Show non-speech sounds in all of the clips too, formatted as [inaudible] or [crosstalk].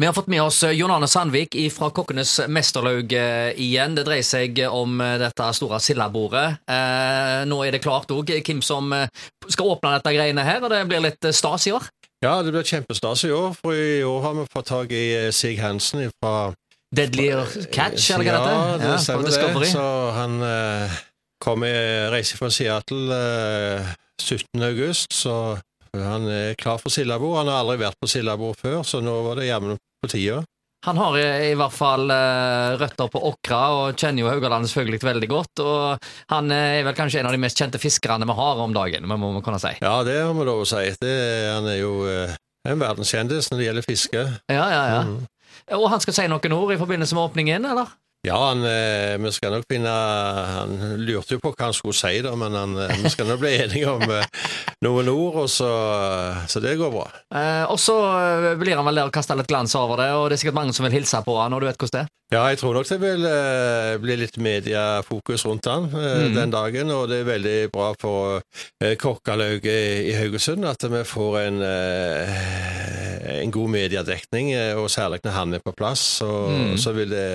Vi har fått med oss Jon Arne Sandvik fra Kokkenes mesterlaug eh, igjen. Det dreier seg om eh, dette store sildabordet. Eh, nå er det klart òg hvem som eh, skal åpne dette greiene her, og det blir litt eh, stas i år. Ja, det blir kjempestas i år, for i år har vi fått tak i eh, Sig Hansen fra Deadly Catch, eller hva Ja, det det stemmer Discovery. det. Så han kommer reise fra Seattle eh, 17. august, så han er klar for Sildabo, Han har aldri vært på Sildabo før, så nå var det jammen på tida. Han har i, hvert fall eh, røtter på Åkra og kjenner jo Haugalandet selvfølgelig veldig godt. Og han eh, er vel kanskje en av de mest kjente fiskerne vi har om dagen, må vi kunne si. Ja, det har vi lov å si. Det, han er jo eh, en verdenskjendis når det gjelder fiske. Ja, ja, ja. Mm. Og han skal si noen ord i forbindelse med åpningen, eller? Ja, han, eh, vi skal nok finne Han lurte jo på hva han skulle si, da, men han, eh, vi skal nok bli enige om eh, noen ord, og så, så det går bra. Eh, og så blir han vel der og kaster litt glans over det, og det er sikkert mange som vil hilse på han, og du vet hvordan det er. Ja, jeg tror nok det vil eh, bli litt mediefokus rundt han eh, mm. den dagen, og det er veldig bra for eh, Kokkalauget i, i Haugesund at vi får en, en god mediedekning, eh, og særlig når han er på plass, så, mm. så vil det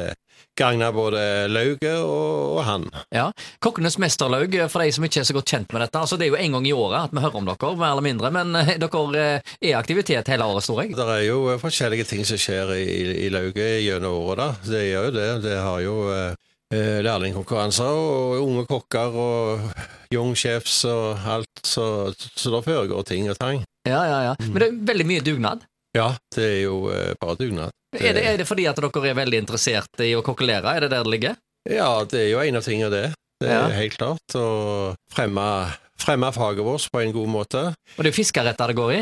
gagne både lauget og, og han. Ja. Kokkenes mesterlaug, eh, for de som ikke er så godt kjent med dette. altså Det er jo en gang i året at vi hører om dere, mer eller mindre, men eh, dere eh, er aktivitet hele året, tror jeg. Det er jo eh, forskjellige ting som skjer i, i, i lauget gjennom året, da. Det gjør jo det. Det har jo eh, eh, lærlingkonkurranser og unge kokker og young chefs og alt, så, så det foregår ting og tang. Ja, ja, ja. Men det er veldig mye dugnad. Ja, det er jo eh, paradugnad. Er det, er det fordi at dere er veldig interessert i å kokkelere? Er det der det ligger? Ja, det er jo en av tingene det. Det er Ja. helt klart. Å fremme, fremme faget vårt på en god måte. Og det er jo fiskeretter det går i?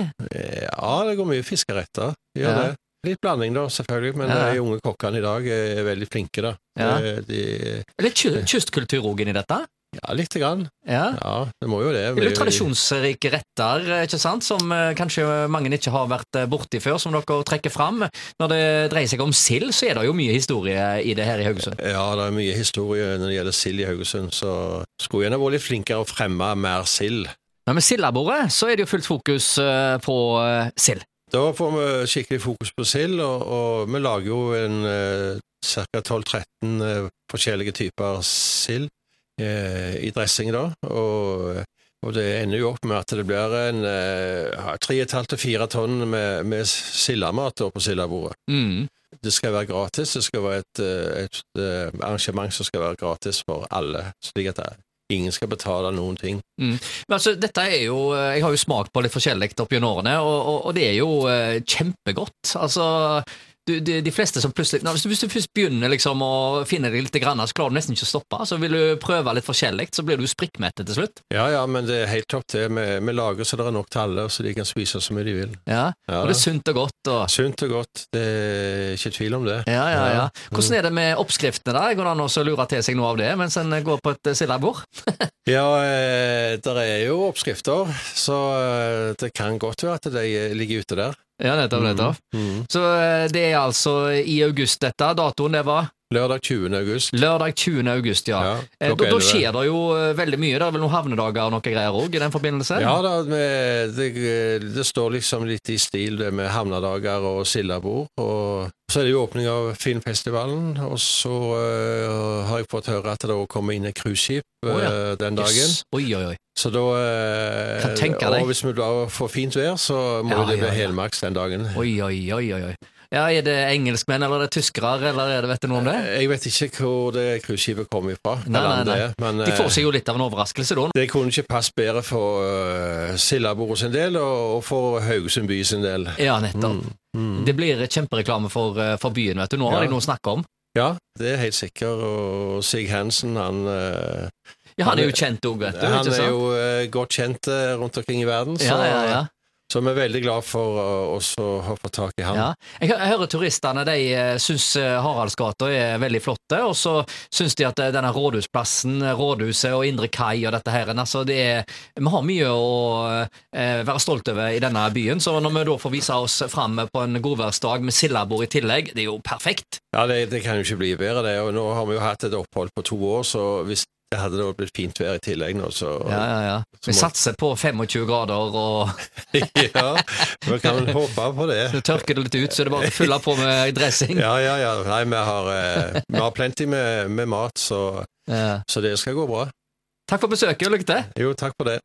Ja, det går mye fiskeretter. Gjør Ja. det. Litt blanding, da, selvfølgelig, men Ja. de unge kokkene i dag er veldig flinke, da. Ja. De, Litt ky- kystkultur òg inni dette? Ja, lite grann. Ja. Ja, det må jo det. Det er jo tradisjonsrike retter, eh, ikke sant, som eh, kanskje mange ikke har vært eh, borti før, som dere trekker fram. Når det dreier seg om sild, så er det jo mye historie i det her i Haugesund. Ja, det er mye historie når det gjelder sild i Haugesund, så skulle gjerne vært litt flinkere å fremme mer sild. Men med sildebordet så er det jo fullt fokus på sild. Da får vi skikkelig fokus på sild, og, og vi lager jo en ca. 12-13 eh, forskjellige typer sild i dressing da, og, og det ender jo opp med at det blir en eh, 3,5-4 tonn med, med sildemat på sildebordet. Mm. Det skal være gratis, det skal være et, et, et, eh, arrangement som skal være gratis for alle, slik at det- ingen skal betale noen ting. Men altså, dette er jo eh, Jeg har jo smakt på litt forskjellig opp gjennom årene, og, og, og det er jo eh, kjempegodt. Altså du, de, de fleste som plutselig Nå, hvis, du, hvis du først begynner liksom å finne deg litt, grann, så klarer du nesten ikke å stoppe. Så vil du prøve litt forskjellig, så blir du sprikkmettet til slutt. Ja, ja, men det er helt topp det. Vi, vi lager så det er nok til alle, så de kan spise så mye de vil. Ja, Ja, Og det er sunt og godt. Og, Sunt og godt, det er ikke tvil om det. ja, ja, ja. Hvordan er det med oppskriftene? da? Går det an å lure til seg noe av det mens en går på et eh, sildebord? [laughs] Ja, eh, der er jo oppskrifter, så eh, det kan godt være at de ligger ute der. Ja, nettopp, nettopp. Mm. Så eh, det er altså i august dette. Datoen det var Lørdag 20. august. lørdag 20. august, ja. Ja, Eh, Da, da skjer det jo eh, veldig mye. Det er vel noen havnedager og noe greier òg i den forbindelse? Ja da, det, det står liksom litt i stil det med havnedager og sildebord. Og så er det jo åpning av filmfestivalen, og så uh, har jeg fått høre at det òg kommer inn et cruiseskip oh, ja. den dagen. Yes. Oi, oi, oi. Så da eh. Og hvis vi da får fint vær, så må Ja, det bli ja, ja. helmaks den dagen. Oi, oi, oi, oi. Ja, Er det engelskmenn, eller er det tyskere, eller er det, vet du noe om det? Jeg vet ikke hvor det cruiseskipet kommer ifra. Nei, nei, det nei. er, Men De får eh, seg jo litt av en overraskelse da. det kunne ikke passe bedre for uh, Sildabordet sin del, og, for Haugesund by sin del. Ja, nettopp. Mm. Det blir kjempereklame for, eh, for byen, vet du. Nå har Ja. de noe å snakke om. Ja, det er helt sikker. Og Sig Hansen, han eh, Ja, han er jo kjent òg, vet du. Han er jo eh, godt kjent eh, rundt omkring i verden, så, Ja, ja, ja. Så vi er veldig glad for å ha fått tak i han. Ja. Jeg, hører turistene de eh, syns eh, Haraldsgata er veldig flotte, og så syns de at eh, denne rådhusplassen, rådhuset og Indre Kai og dette her altså det er, Vi har mye å være stolt over i denne byen, så når vi da får vise oss fram på en godværsdag med sildabord i tillegg, det er jo perfekt. Ja, det, det kan jo ikke bli bedre, det. Og nå har vi jo hatt et opphold på to år, så hvis det hadde da blitt fint vær i tillegg nå, så Ja, ja, ja. Vi satser på 25 grader, og [laughs] ja, vi kan vel håpe på det. så tørker det litt ut, så er det bare å fylle på med dressing. Ja, ja, ja. Nei, vi har, eh, vi har plenty med, med mat, så, Ja. så det skal gå bra. Takk for besøket, og lykke til. Jo, takk for det.